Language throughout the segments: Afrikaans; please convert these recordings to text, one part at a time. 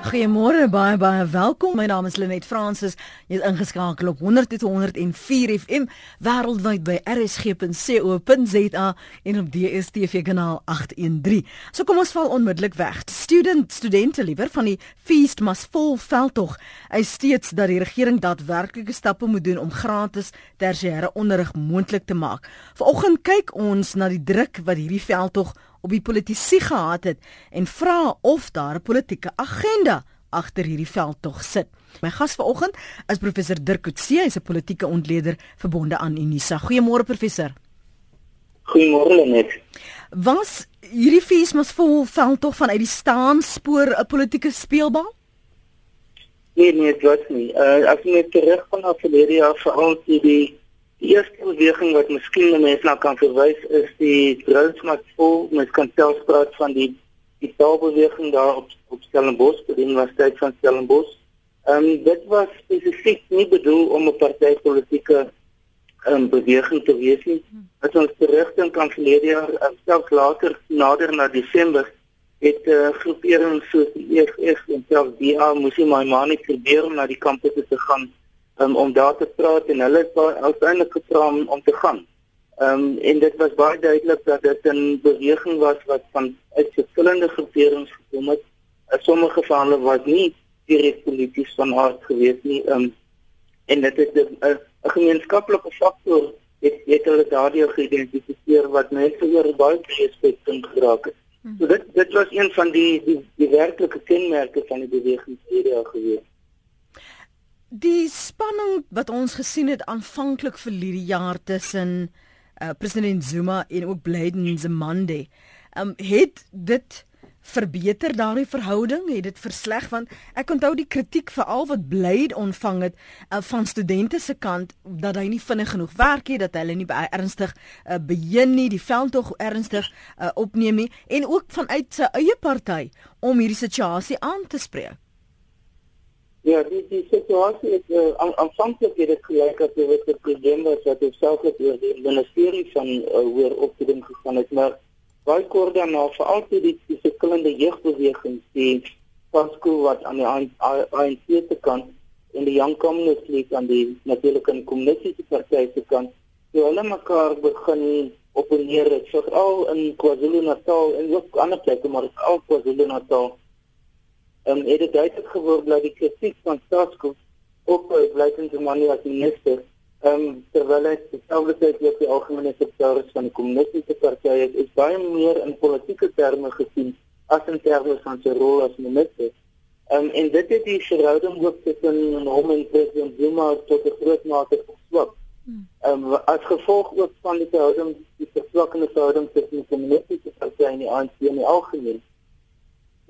Goeiemôre baie baie welkom. My naam is Lenet Fransis. Jy is ingeskakel op 100.104 FM wêreldwyd by rsg.co.za en op DStv kanaal 813. So kom ons val onmiddellik weg. Student studente liewer van die Feast Must Fall veldtog. Hy steeds dat die regering daadwerklike stappe moet doen om gratis tersiêre onderrig moontlik te maak. Vanoggend kyk ons na die druk wat hierdie veldtog op die politisie gehad het en vra of daar 'n politieke agenda agter hierdie veldtog sit. My gas vanoggend is professor Dirk Coetzee, hy's 'n politieke ontleder verbonde aan Unisa. Goeiemôre professor. Goeiemôre net. Was hierdie fees mos vol veldtog vanuit die staanspoor 'n politieke speelbal? Nee, nee, dit was nie. Uh as jy net terug van na verlede jaar veral die Die eerste beweging wat miskien mense na kan verwys is die Drillsmatspool. Mens kan selfs praat van die die taalbeweging daar op op Stellenbosch, by die Universiteit van Stellenbosch. Ehm um, dit was spesifiek nie bedoel om 'n partytetiese ehm um, beweging te wees nie. As ons terugdink aan verlede jaar, um, selfs later nader na Desember het uh, groeperings soos die EFF en selfs DA moes nie my maar nie probeer om na die kampusse te gaan um, om daar te praat en hulle het uiteindelik gevra om, om te gaan. Ehm um, en dit was baie duidelik dat dit 'n beweging was wat van uit verskillende groeperings gekom het. Sommige van hulle was nie direk polities van aard geweest nie. Ehm um, en dit is 'n gemeenskaplike faktor het het hulle daardie geïdentifiseer wat mense oor baie respek kan geraak het. Hmm. So dit dit was een van die die, die werklike kenmerke van die beweging hierdie geweest. Die spanning wat ons gesien het aanvanklik vir hierdie jaar tussen uh, president Zuma en ook Biden Zimande, um, het dit verbeter daardie verhouding, het dit versleg want ek onthou die kritiek veral wat Blade ontvang het uh, van studente se kant dat hy nie vinnig genoeg werk het, dat hulle nie ernstig uh, beheer nie, die veldtog ernstig uh, opneem nie en ook vanuit sy eie party om hierdie situasie aan te spreek. Ja, die die situasie is uh, aanvanklik het dit gelyk dat dit 'n probleem was wat selfs oor die ministerie van uh, hoër opvoeding gegaan het, maar baie kort daarna veral toe die, verskillende jeugbewegings die Pasko wat aan die ANC se kant en die Young Communist League aan die natuurlike kommunistiese party se kant, die hulle mekaar begin opponeer, veral in KwaZulu-Natal en ook ander plekke, maar veral KwaZulu-Natal um, het dit duidelik geword dat die kritiek van staatskoop op uh, blykende manier as minister ehm um, terwyl hy dieselfde tyd ook die algemene sekretaris van die kommunistiese party is, is baie meer in politieke terme gesien as in terme van sy rol as minister. Um, en dit het die verhouding ook tussen hom en president Zuma tot 'n groot mate verswak. Hmm. Ehm um, as gevolg ook van die verhouding die verswakkende verhouding tussen die kommunistiese party en die ANC in die algemeen.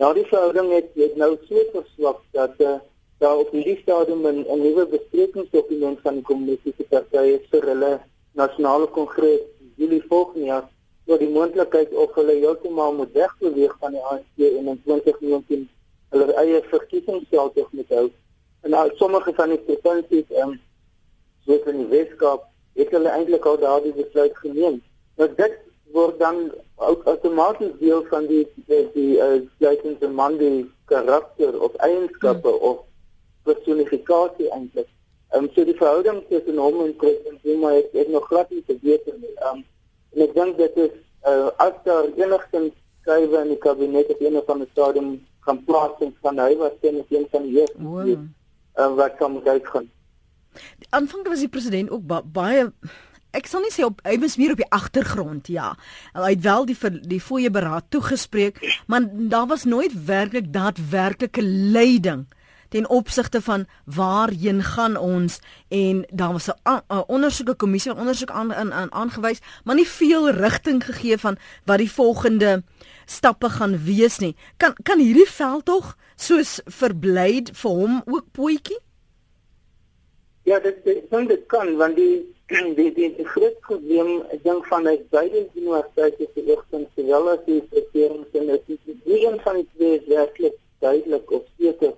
Nou die verhouding het, het nou so verswak dat uh, daar op hierdie stadium 'n nuwe besprekingsdokument van die kommunistiese partye vir hulle nasionale kongres Julie volgende jaar oor die moontlikheid of hulle heeltemal moet wegbeweeg van die ANC en in 2019 hulle eie verkiesingsveld moet hou. En nou sommige van die provinsies ehm um, soos in die Weskaap het hulle eintlik al daardie besluit geneem. Nou dit word dan outomaties deel van die die die uh, man die karakter of eienskappe hmm. of personifikasie eintlik. Ehm um, so die verhouding tussen hom en president Zuma het, het nog glad nie verbeter nie. Ehm um, en ek dink dit is uh, as daar enigstens skrywe in die kabinet op een van die stadium kan plaas en van hy was teen een van die eerste wow. uh, wat kan uitgaan. Aanvanklik was die president ook ba baie ek sal nie sê op hy was meer op die agtergrond ja. Hy het wel die die fooie beraad toegespreek maar daar was nooit werklik daadwerklike leiding ten opsigte van waarheen gaan ons en daar was 'n ondersoeke kommissie ondersoek aan aan aangewys maar nie veel rigting gegee van wat die volgende stappe gaan wees nie. Kan kan hierdie veld tog soos verblyd vir hom ook poetjie Ja, dit dit dit kan want die die die, die groot probleem ek dink van die beide universiteite se rigting sowel as die regerings en dit is nie een van die twee is werklik duidelik of seker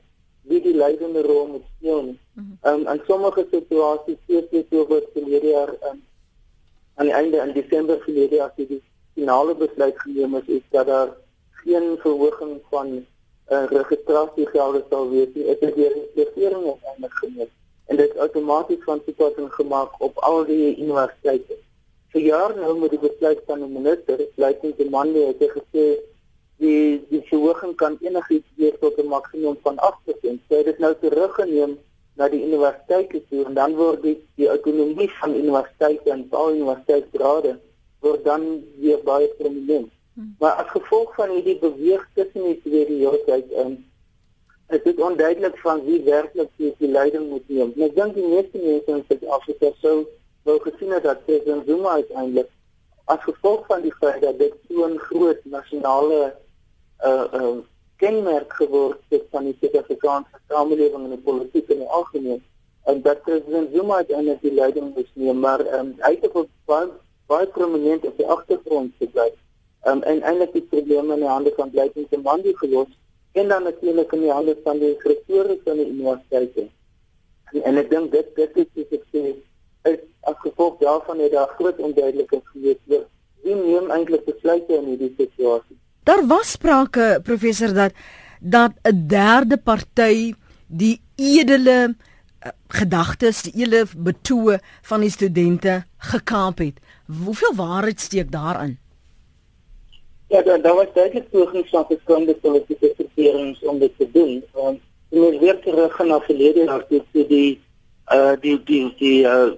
wie die leidende rol moet speel nie. Mm um, in sommige situasies sê so wat verlede jaar um, aan die einde in Desember verlede jaar as die finale besluit geneem is is dat daar geen verhoging van uh, registrasiegelde sal wees nie, is dit deur die regering uiteindelik geneem en dit outomaties van toepassing gemaak op al die universiteite. Vir jare nou met die besluit van die minister, Leighton de Mande het gesê die die verhoging kan enigiets weer tot 'n maksimum van 8%. Sy het dit nou teruggeneem na die universiteite toe en dan word die die autonomie van universiteite en al universiteitsgrade word dan weer baie prominent. Hmm. Maar as gevolg van hierdie beweeg tussen die twee die hele tyd in is dit onduidelik van wie werklik die, die leiding moet neem. En ek dink die meeste mense in Suid-Afrika sou wou gesien het dat President Zuma uiteindelik as gevolg van die feit dat dit so 'n groot nasionale uh uh kenmerk geword het van die Suid-Afrikaanse samelewing en die politiek in die algemeen en dat President Zuma uiteindelik die leiding moet neem, maar um, hy het op baie baie prominent op die agtergrond gebly um, en eintlik die probleme in die van Blyton se man die gelos en dan natuurlik in die hande van die rektore van die universiteite. En, en ek dink dit dit is die sukses is as gevolg daarvan het daar groot onduidelikheid gewees oor wie neem eintlik besluite in hierdie situasie. Daar was sprake professor dat dat 'n derde party die edele uh, gedagtes, die edele betoë van die studente gekaap het. Hoeveel waarheid steek daarin? Ja, daar da was duidelik pogings van verskillende politieke groeperings om dit te doen. Want ons weer terug na verlede jaar toe die die uh die die die uh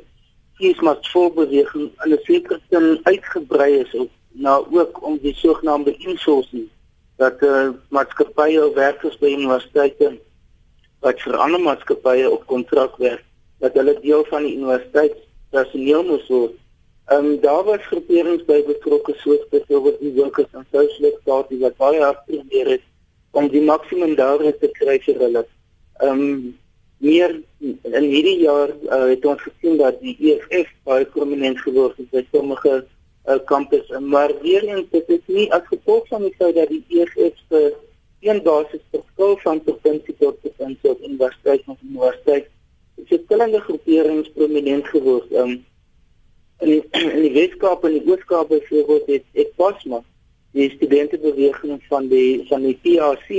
kiesmas voorbeweging in 'n sekere sin uitgebrei is op na ook om die sogenaamde insourcing dat uh maatskappye of werkers by universiteite wat vir ander maatskappye op kontrak werk dat hulle deel van die universiteit personeel moet word Ehm um, daar was groeperings by betrokke soos byvoorbeeld die workers and social staat die wat baie hard probeer het om die maksimum daar te kry vir hulle. Ehm um, meer in hierdie jaar uh, het ons gesien dat die EFF baie prominent geword het by sommige uh, kampus en maar weer eens dit is nie as gevolg van die feit dat die EFF se een basis verskil van provinsie tot provinsie op universiteit of universiteit. Dit het verskillende groeperings prominent geword. Ehm um, in die, in die Weskaap en die Ooskaap byvoorbeeld het ek pasma die studentebeweging van die van die PAC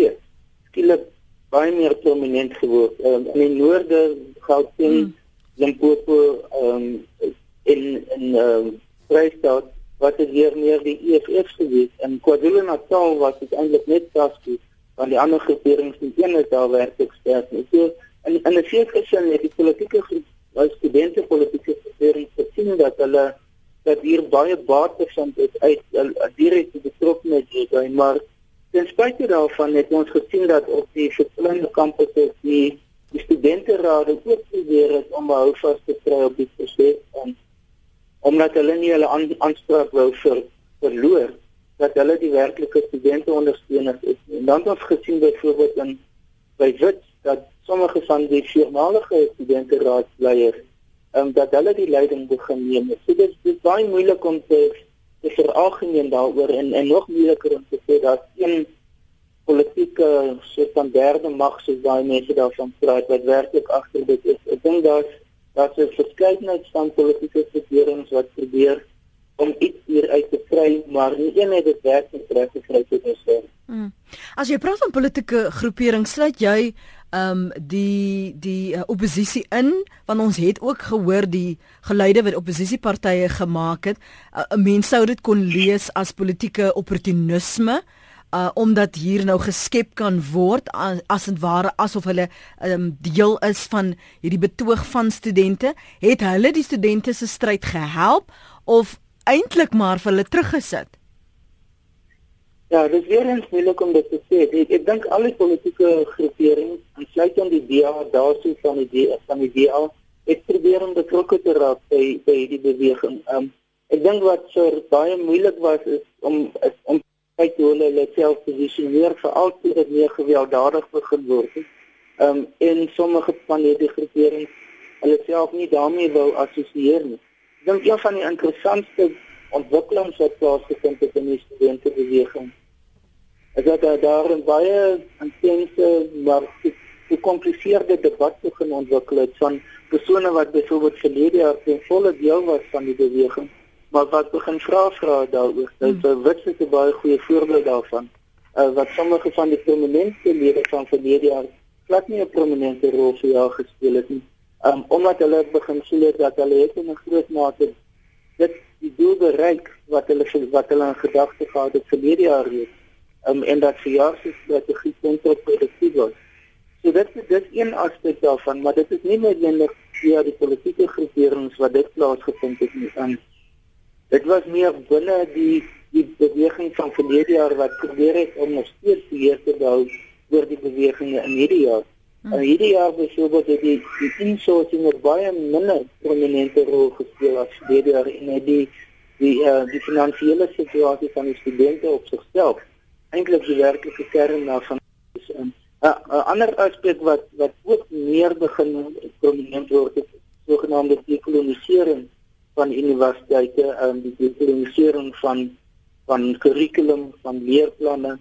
skielik baie meer prominent geword. Um, in die noorde Gauteng, hmm. Limpopo um, in in um, Vrystaat wat dit weer meer die EFF gewees en KwaZulu-Natal was dit eintlik net Taski want die ander groeperings nie een is daar werk ekspert nie. So in in 'n sekere sin het die politieke groep as studente politieke verering gesien dat hulle dat hier baie baat bevind het uit direkte betrokkenheid hierby maar ten spyte daarvan het ons gesien dat op die verskillende kampusse die die studenterade ook probeer het om hou vas te kry op die proses en omdat hulle nie hulle aanspraak wou vir verloor dat hulle die werklike studente ondersteuners is en dan het ons gesien byvoorbeeld in by Wits dat sommige van die voormalige studente raadsleiers um, dat hulle die leiding begin neem. So dit is baie moeilik om te te veralgemeen daaroor en en nog moeiliker om te sê dat een politieke soort van derde mag soos daai mense daarvan praat wat werklik agter dit is. Ek dink daar's daar's 'n verskeidenheid van politieke groeperings wat probeer om iets hier uit te kry, maar nie een het dit werklik reg gekry tot dusver. Hmm. As jy praat van politieke groeperings, sluit jy um die die uh, oppositie in want ons het ook gehoor die geluide wat oppositiepartye gemaak het. Uh, mense sou dit kon lees as politieke opportunisme uh omdat hier nou geskep kan word as, as en ware asof hulle um deel is van hierdie betoog van studente. Het hulle die studente se stryd gehelp of eintlik maar vir hulle teruggesit Ja, dit is weer eens moeilik om dit te sê. Ek, ek dink al die politieke groeperings, insluit dan die DA daarso van die DA van die DA, het probeer om betrokke te raak by by die beweging. Um ek dink wat so baie moeilik was is om is, om kyk hoe hulle hulle self posisioneer vir altyd dit meer gewelddadig begin word. Um en sommige van hierdie groeperings hulle self nie daarmee wou assosieer nie. Ek dink een van die interessantste ontwikkelings wat plaasgevind het in die studentebeweging. Is dat daar 'n baie intense maar gekompliseerde debat begin ontwikkel het van persone wat byvoorbeeld verlede jaar ten volle deel was van die beweging, maar wat begin vra vra daaroor. Dit is 'n baie goeie voorbeeld daarvan. uh, wat sommige van die prominente lede van verlede jaar glad nie 'n prominente rol vir jaar gespeel het nie. Um omdat hulle begin sien dat hulle het in 'n groot mate dit die doel bereik wat hulle wat hulle in gedagte gehad het verlede jaar reeds. Um en dat vir jaar se strategie kontraproduktief was. So dit dit is een aspek daarvan, maar dit is nie noodwendig via die politieke groeperings wat dit plaasgevind het nie. Um dit was meer binne die die beweging van verlede jaar wat probeer het om nog steeds beheer te hou oor die bewegings in hierdie jaar. Hmm. En hierdie jaar byvoorbeeld het die, die insourcing op baie minder prominente rol gespeel as verlede jaar en het die die uh, die finansiële situasie van die studente op sigself eintlik die werklike kern daarvan is. 'n uh, uh, ander aspek wat wat ook meer begin prominent word is sogenaamde dekolonisering van universiteite, um, die dekolonisering van van kurrikulum, van leerplanne,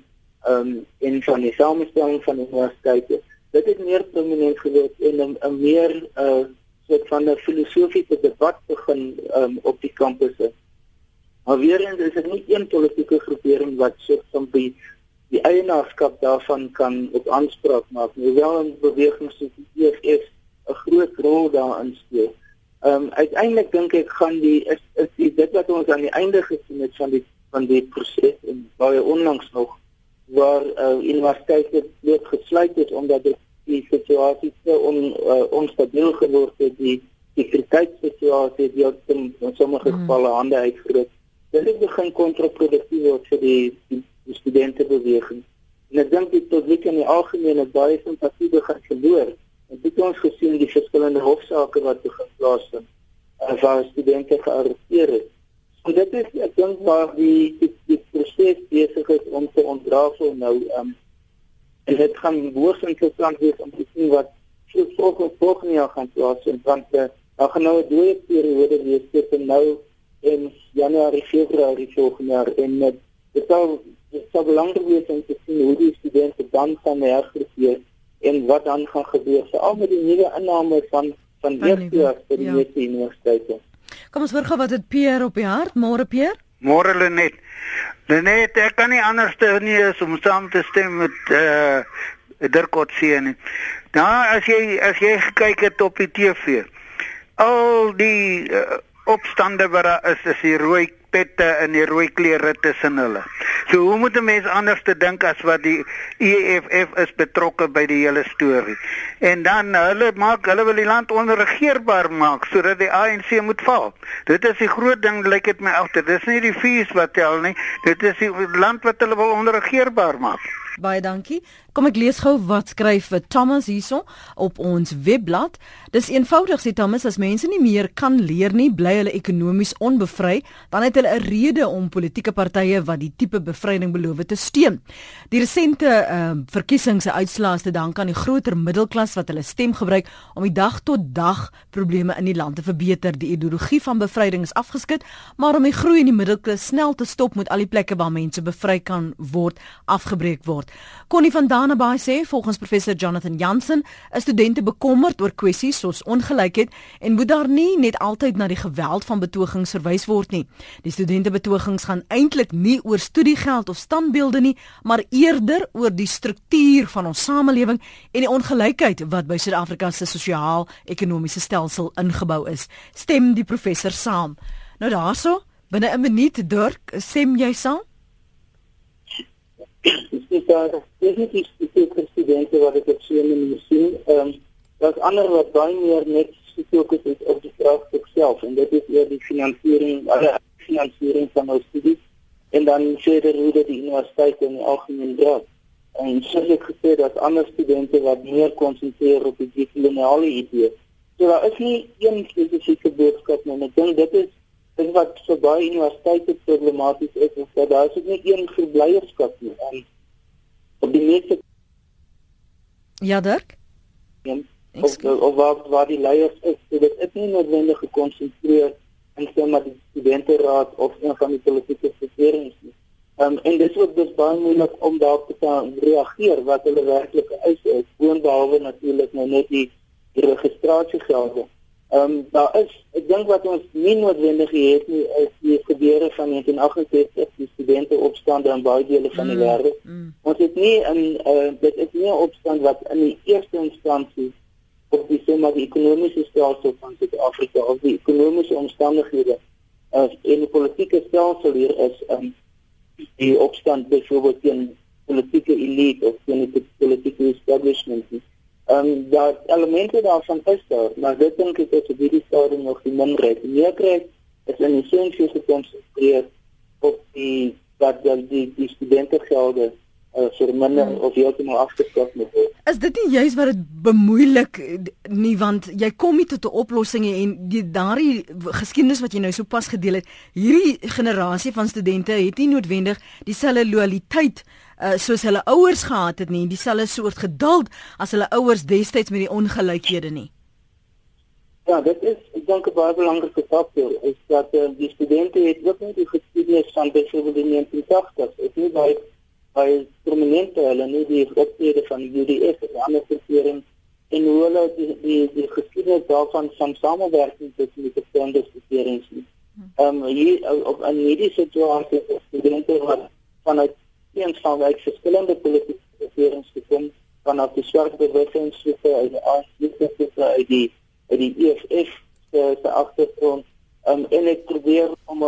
um, en van die samestelling van universiteite. Dit het meer prominent geword en 'n 'n meer 'n uh, soort van 'n filosofiese debat begin um, op die kampusse. Maar weer eens is dit nie een politieke groepering wat so van die die eienaarskap daarvan kan op aanspraak maak nie. Hoewel 'n beweging soos die EFF 'n groot rol daarin speel. Ehm um, uiteindelik dink ek gaan die is, is die dit wat ons aan die einde gesien het van die van die proses en baie onlangs nog waar uh, universiteite net gesluit het omdat dit die situasie so on, uh, onstabiel geword het die sekuriteitssituasie die op in, in sommige mm. gevalle hande uitgeroep. Dit het begin kontraproduktief word vir die, die, die studente beweging. En ek dink die publiek in die algemeen het baie simpatie begin verloor. En dit ons gesien die verskillende hofsaake wat begin plaasvind. Uh, waar studente gearresteer is. So dit is ek dink waar die die, die proses besig is om te ontrafel nou um, en dit gaan hoogs interessant wees om te sien wat so volgens volgende jaar gaan plaasvind want uh, daar gaan nou 'n dooie periode wees tussen nou en Januarie Februarie volgende jaar en uh, dit sal dit sal belangrik wees om te sien hoe die studente dan gaan hergroepeer en wat dan gaan gebeur veral met die nuwe inname van van jaar by die ja. universiteite. Kom ons hoor gou wat dit Pierre op die hart. Môre Pierre? Môre Lenet. Lenet, ek kan nie anders te nie is om saam te stem met eh uh, Dirk Otse nie. Nou as jy as jy gekyk het op die TV. Al die uh, opstande wat daar is, is die rooi pette en die rooi klere tussen hulle. So hoe moet 'n mens anders te dink as wat die EFF is betrokke by die hele storie? En dan hulle maak hulle wil die land onregeerbaar maak sodat die ANC moet val. Dit is die groot ding lyk dit my agter. Dis nie die fees wat tel nie. Dit is die land wat hulle wil onregeerbaar maak. Baie dankie. Kom ek lees gou wat skryf vir Thomas hierso op ons webblad. Dis eenvoudig sê Thomas as mense nie meer kan leer nie, bly hulle ekonomies onbevry, dan het hulle 'n rede om politieke partye wat die tipe bevryding beloof te steun. Die resente ehm uh, verkiesings se uitslae te dank aan die groter middelklas wat hulle stem gebruik om die dag tot dag probleme in die land te verbeter. Die ideologie van bevryding is afgeskit, maar om die groei in die middelklas snel te stop moet al die plekke waar mense bevry kan word afgebreek word word. Connie van Danenbaai sê volgens professor Jonathan Jansen is studente bekommerd oor kwessies soos ongelykheid en moet daar nie net altyd na die geweld van betogings verwys word nie. Die studente betogings gaan eintlik nie oor studiegeld of standbeelde nie, maar eerder oor die struktuur van ons samelewing en die ongelykheid wat by Suid-Afrika se sosiaal-ekonomiese stelsel ingebou is. Stem die professor saam. Nou daaroor binne 'n minuut Dirk, stem jy saam? Dis daar definitief spesifieke studente wat ek op so 'n manier sien. Ehm daar's ander wat baie meer net gefokus is op die vraagstuk self en dit is eer die finansiering, alle finansiering van ons studies en dan verder hoe dit die universiteit in die algemeen dra. En soos ek gesê dat ander studente wat meer konsentreer op die koloniale idee. So daar is nie een spesifieke boodskap nie. Ek dink dit is Dit wat so baie universiteite problematies is, is dat daar is nie een verblyerskap nie. En op die meeste Ja, Dirk? Ja. Of, of waar waar die leiers is, so dit is nie noodwendig gekonsentreer in so 'n studenteraad of een van die politieke versterings nie. Um, en dit is dus baie moeilik om daarop te kan reageer wat hulle werklike eise is, boonbehalwe natuurlik nou net die, die registrasiegelde Ehm um, daar is ek dink wat ons nie noodwendig het nie is die gebeure van 1968 die studente opstande in baie dele van die mm, wêreld. Mm. Ons het nie in uh, dit is nie 'n opstand wat in die eerste instansie op die sê maar die ekonomiese stelsel van Suid-Afrika of die ekonomiese omstandighede as uh, in die politieke stelsel hier is um, die opstand byvoorbeeld teen politieke elite of teen die politieke establishment. Ehm um, daar elemente daarvan is daar, maar dit dink ek is op hierdie stadium nog die minderheid. Die meerderheid is in essensie gekonsentreer op die dat die die, die studente gelde uh, vir minder hmm. of heeltemal afgeskaf moet word. Is dit nie juist wat dit bemoeilik nie want jy kom nie tot 'n oplossing en die daardie geskiedenis wat jy nou sopas gedeel het, hierdie generasie van studente het nie noodwendig dieselfde loyaliteit uh, soos hulle ouers gehad het nie, dieselfde soort geduld as hulle ouers destyds met die ongelykhede nie. Ja, dit is ek dink 'n baie belangrike faktor is dat uh, die studente het ook nie die geskiedenis van byvoorbeeld die 1980s, is nie baie baie prominente hulle nie die optrede van die UDF en ander groepering en hoe hulle die die, die geskiedenis daarvan van samewerking tussen die verskillende groeperings nie. Ehm um, hier op 'n hierdie situasie studente wat vanuit een van die verskillende politieke groeperinge gekom van af die swart bewegingsgroepe uit die ANC uit die uit die EFF se agtergrond um, en ek probeer om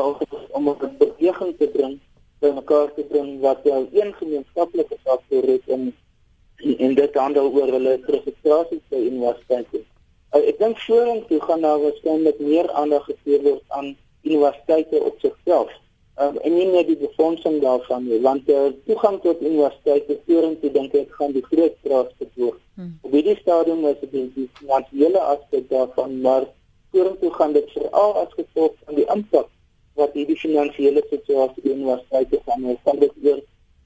om 'n beweging te bring by mekaar te bring wat wel een gemeenskaplike faktor het en en dit handel oor hulle registrasie by universiteite. Uh, ek dink vorentoe gaan daar waarskynlik meer aandag gegee word aan universiteite op sigself um, en nie net die befondsing daarvan nie want uh, toegang tot universiteite vorentoe dink ek gaan die groot vraag word. Hmm. Op hierdie stadium is dit die finansiële aspek daarvan maar vorentoe gaan dit veral as gevolg van die impak wat hierdie finansiële situasie in universiteite gaan hê. Van dit weer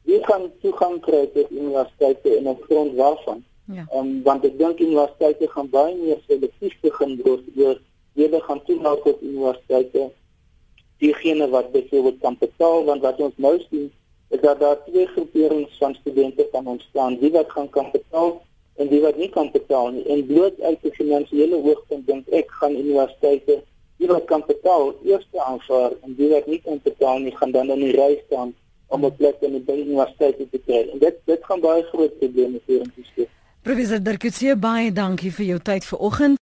wie kan toegang kry tot universiteite en op grond waarvan? Ja. Um, want ek dink universiteite gaan baie meer selektief begin word oor wie gaan toelaat tot universiteite diegene wat byvoorbeeld kan betaal want wat ons nou sien is dat daar twee groeperings van studente kan ontstaan wie wat gaan kan betaal en wie wat nie kan betaal nie en bloot uit die finansiële oogpunt dink ek gaan universiteite wie wat kan betaal eers aanvaar en wie wat nie kan betaal nie gaan dan in die ry staan om 'n plek in die universiteit te kry en dit dit gaan baie groot probleme vir ons skep Professor Coetzee baie dankie vir jou tyd vanoggend